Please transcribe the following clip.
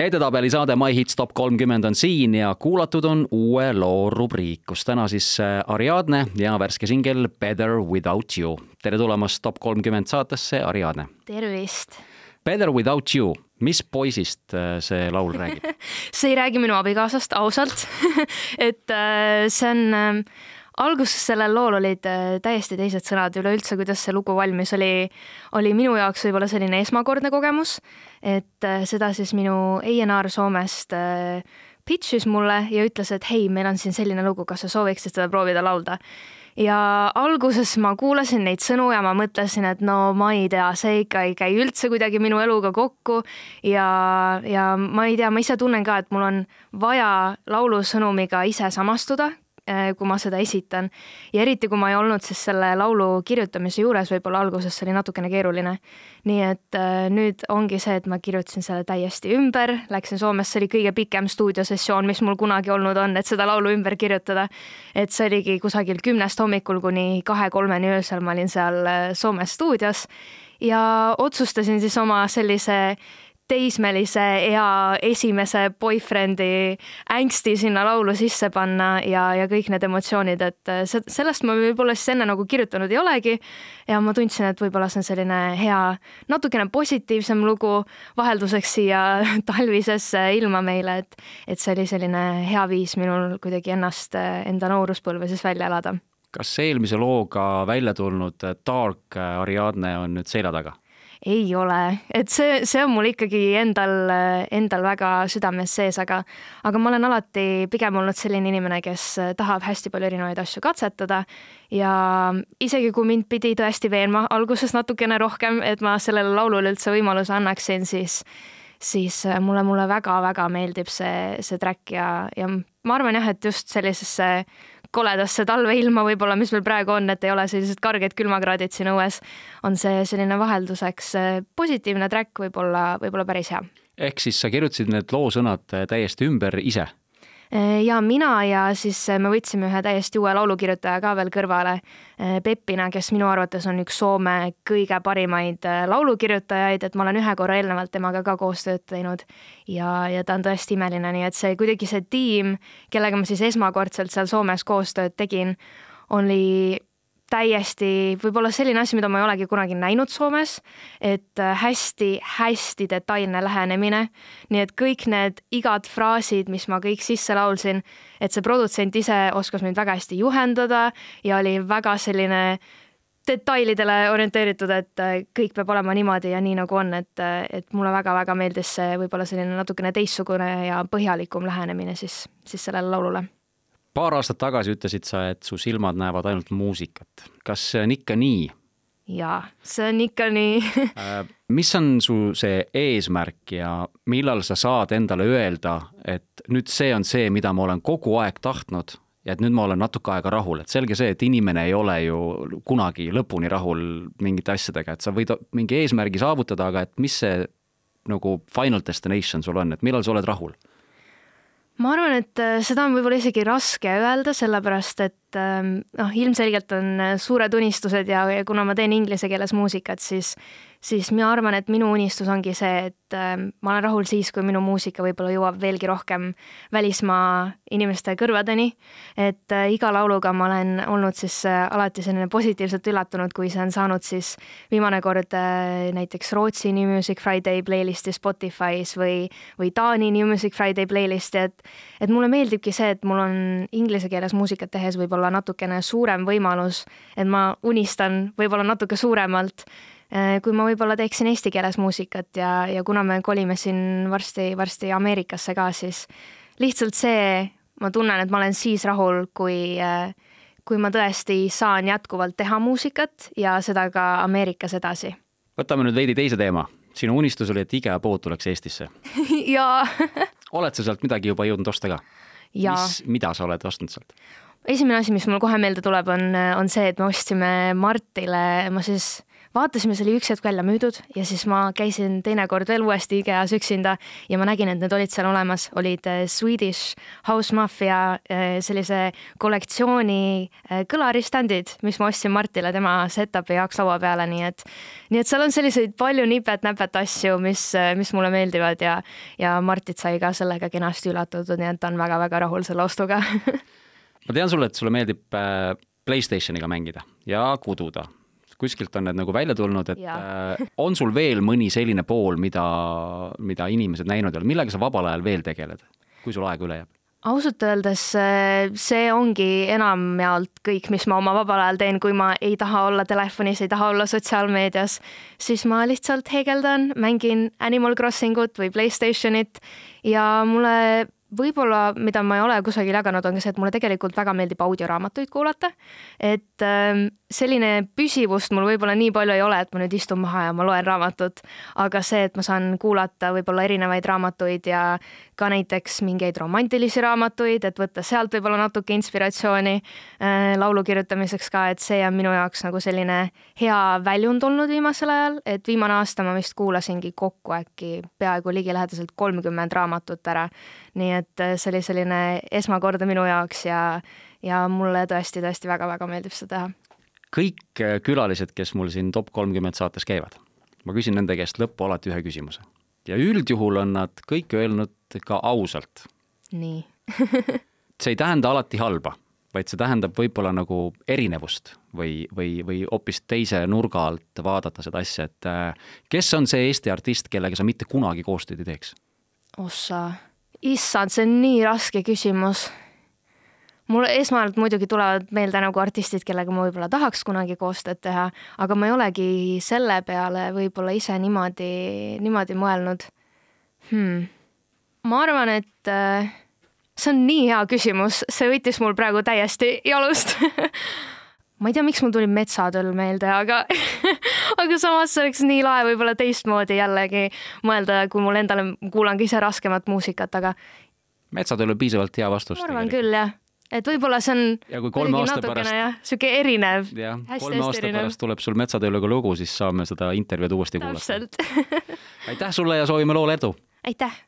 edetabeli saade My Hits Top kolmkümmend on siin ja kuulatud on uue loo rubriik, kus täna siis äh, Ariadne ja värske singel Better Without You. tere tulemast Top kolmkümmend saatesse, Ariadne. tervist. Better Without You, mis poisist äh, see laul räägib see ei räägi minu abikaasast, ausalt et äh, see on alguses sellel lool olid äh, täiesti teised sõnad, üleüldse, kuidas see lugu valmis oli, oli minu jaoks võib-olla selline esmakordne kogemus, et äh, seda siis minu A&R Soomest äh, pitch'is mulle ja ütles, et hei, meil on siin selline lugu, kas sa sooviksid seda proovida laulda? Ja alguses ma kuulasin neid sõnu ja ma mõtlesin, et no ma ei tea, see ikka ei käi üldse kuidagi minu eluga kokku. Ja, ja ma ei tea, ma ise tunnen ka, et mul on vaja laulusõnumiga ise samastuda, kui ma seda esitan. ja eriti, kui ma ei olnud siis selle laulu kirjutamise juures, võib-olla alguses see oli natukene keeruline. nii et äh, nüüd ongi see, et ma kirjutasin selle täiesti ümber, läksin Soomesse, see oli kõige pikem stuudiosessioon, mis mul kunagi olnud on, et seda laulu ümber kirjutada. et see oligi kusagil kümnest hommikul kuni kahe-kolmeni öösel ma olin seal äh, Soomes stuudios ja otsustasin siis oma sellise teismelise ja esimese boyfriend'i ängsti sinna laulu sisse panna ja, ja kõik need emotsioonid, et äh, sellest ma võib-olla siis enne nagu kirjutanud ei olegi. ja ma tundsin, et võib-olla see on selline hea, natukene positiivsem lugu vahelduseks siia talvisesse ilma meile, et, et see oli selline hea viis minul kuidagi ennast, äh, enda nooruspõlve siis välja elada kas eelmise looga välja tulnud Dark Ariadne on nüüd selja taga? Ei ole, et see, see on mul ikkagi endal, endal väga südames sees, aga, aga ma olen alati pigem olnud selline inimene, kes tahab hästi palju erinevaid asju katsetada. Ja isegi kui mind pidi tõesti veenma alguses natukene rohkem, et ma sellele laulule üldse võimaluse annaksin, siis siis mulle, mulle väga-väga meeldib see, see track ja, ja ma arvan jah, et just sellisesse koledasse talveilma võib-olla, mis meil praegu on, et ei ole sellised karged külmakraadid siin õues, on see selline vahelduseks positiivne track võib-olla, võib-olla päris hea. ehk siis sa kirjutasid need loo sõnad täiesti ümber ise ja mina ja siis äh, me võtsime ühe täiesti uue laulukirjutaja ka veel kõrvale, äh, Peppina, kes minu arvates on üks Soome kõige parimaid laulukirjutajaid, et ma olen ühe korra eelnevalt temaga ka koostööd teinud. Ja, ja ta on tõesti imeline, nii et see kuidagi see tiim, kellega ma siis esmakordselt seal Soomes koostööd tegin, oli täiesti võib-olla selline asi, mida ma ei olegi kunagi näinud Soomes, et hästi-hästi äh, detailne lähenemine. nii et kõik need igad fraasid, mis ma kõik sisse laulsin, et see produtsent ise oskas mind väga hästi juhendada ja oli väga selline detailidele orienteeritud, et äh, kõik peab olema niimoodi ja nii nagu on, et, äh, et mulle väga-väga meeldis see võib-olla selline natukene teistsugune ja põhjalikum lähenemine siis, siis sellele laulule paar aastat tagasi ütlesid sa, et su silmad näevad ainult muusikat. kas see on ikka nii? jaa, see on ikka nii äh, mis on su see eesmärk ja millal sa saad endale öelda, et nüüd see on see, mida ma olen kogu aeg tahtnud ja et nüüd ma olen natuke aega rahul, et selge see, et inimene ei ole ju kunagi lõpuni rahul mingite asjadega, et sa võid mingi eesmärgi saavutada, aga et mis see nagu final destination sul on, et millal sa oled rahul? Ma arvan, et äh, seda on võib-olla isegi raske öelda, sellepärast et ähm, noh, ilmselgelt on äh, suured unistused ja, ja kuna ma teen inglise keeles muusikat, siis siis mina arvan, et minu unistus ongi see, et äh, ma olen rahul siis, kui minu muusika võib-olla jõuab veelgi rohkem välismaa inimeste kõrvadeni. et äh, iga lauluga ma olen olnud siis äh, alati selline positiivselt üllatunud, kui see on saanud siis viimane kord näiteks Rootsi New Music Friday playlisti Spotify's või, või Taani New Music Friday playlisti, et et mulle meeldibki see, et mul on inglise keeles muusikat tehes võib-olla natukene suurem võimalus, et ma unistan võib-olla natuke suuremalt Äh, kui ma võib-olla teeksin eesti keeles muusikat ja, ja kuna me kolime siin varsti-varsti Ameerikasse ka, siis lihtsalt see, ma tunnen, et ma olen siis rahul, kui, äh, kui ma tõesti saan jätkuvalt teha muusikat ja seda ka Ameerikas edasi. võtame nüüd veidi teise teema. sinu unistus oli, et IKEA pood tuleks Eestisse jaa oled sa sealt midagi juba jõudnud osta ka? mis, mida sa oled ostnud sealt? Esimene asi, mis mul kohe meelde tuleb, on, on see, et me ostsime Martile, ma siis vaatasime, see oli üks hetk välja müüdud ja siis ma käisin teinekord veel uuesti IKEA-s üksinda ja ma nägin, et need olid seal olemas, olid äh, Swedish House Mafia äh, sellise kollektsiooni äh, kõlariständid, mis ma ostsin Martile tema setup'i jaoks laua peale, nii et nii et seal on selliseid palju nipet-näpet asju, mis, mis mulle meeldivad ja ja Martit sai ka sellega kenasti üllatatud, nii et ta on väga-väga rahul selle ostuga ma tean sulle, et sulle meeldib Playstationiga mängida ja kududa kuskilt on need nagu välja tulnud, et ja. Äh, on sul veel mõni selline pool, mida, mida inimesed näinud ei ole, millega sa vabal ajal veel tegeled, kui sul aega üle jääb? ausalt öeldes äh, see ongi enamjaolt kõik, mis ma oma vabal ajal teen, kui ma ei taha olla telefonis, ei taha olla sotsiaalmeedias, siis ma lihtsalt heegeldan, mängin Animal Crossing ut või Playstationit ja mulle võib-olla, mida ma ei ole kusagil jaganud, on ka see, et mulle tegelikult väga meeldib audioraamatuid kuulata. et ähm, selline püsivust mul võib-olla nii palju ei ole, et ma nüüd istun maha ja ma loen raamatut, aga see, et ma saan kuulata võib-olla erinevaid raamatuid ja ka näiteks mingeid romantilisi raamatuid, et võtta sealt võib-olla natuke inspiratsiooni äh, laulu kirjutamiseks ka, et see on minu jaoks nagu selline hea väljund olnud viimasel ajal, et viimane aasta ma vist kuulasingi kokku äkki peaaegu ligilähedaselt kolmkümmend raamatut ära. nii et äh, see oli selline esmakordne minu jaoks ja, ja mulle tõesti-tõesti väga-väga meeldib seda teha. kõik äh, külalised, kes mul siin top kolmkümmend saates käivad, ma küsin nende käest lõppu alati ühe küsimuse ja üldjuhul on nad kõik öelnud ka ausalt. nii see ei tähenda alati halba, vaid see tähendab võib-olla nagu erinevust või, või, või hoopis teise nurga alt vaadata seda asja, et äh, kes on see Eesti artist, kellega sa mitte kunagi koostööd ei teeks? ossa, issand, see on nii raske küsimus. Mul esmalt muidugi tulevad meelde nagu artistid, kellega ma võib-olla tahaks kunagi koostööd teha, aga ma ei olegi selle peale võib-olla ise niimoodi, niimoodi mõelnud. Hmm.. ma arvan, et äh, see on nii hea küsimus, see võttis mul praegu täiesti jalust ma ei tea, miks mul tuli Metsatöll meelde, aga aga samas see oleks nii lahe võib-olla teistmoodi jällegi mõelda, kui mul endale, kuulan ka ise raskemat muusikat, aga metsatööl on piisavalt hea vastus. ma arvan tegelikult. küll, jah et võib-olla see on ja kui kolme aasta pärast sihuke erinev. jah, kolme aasta erinev. pärast tuleb sul Metsatöölega lugu, siis saame seda intervjuud uuesti kuulata. aitäh sulle ja soovime loole edu! aitäh!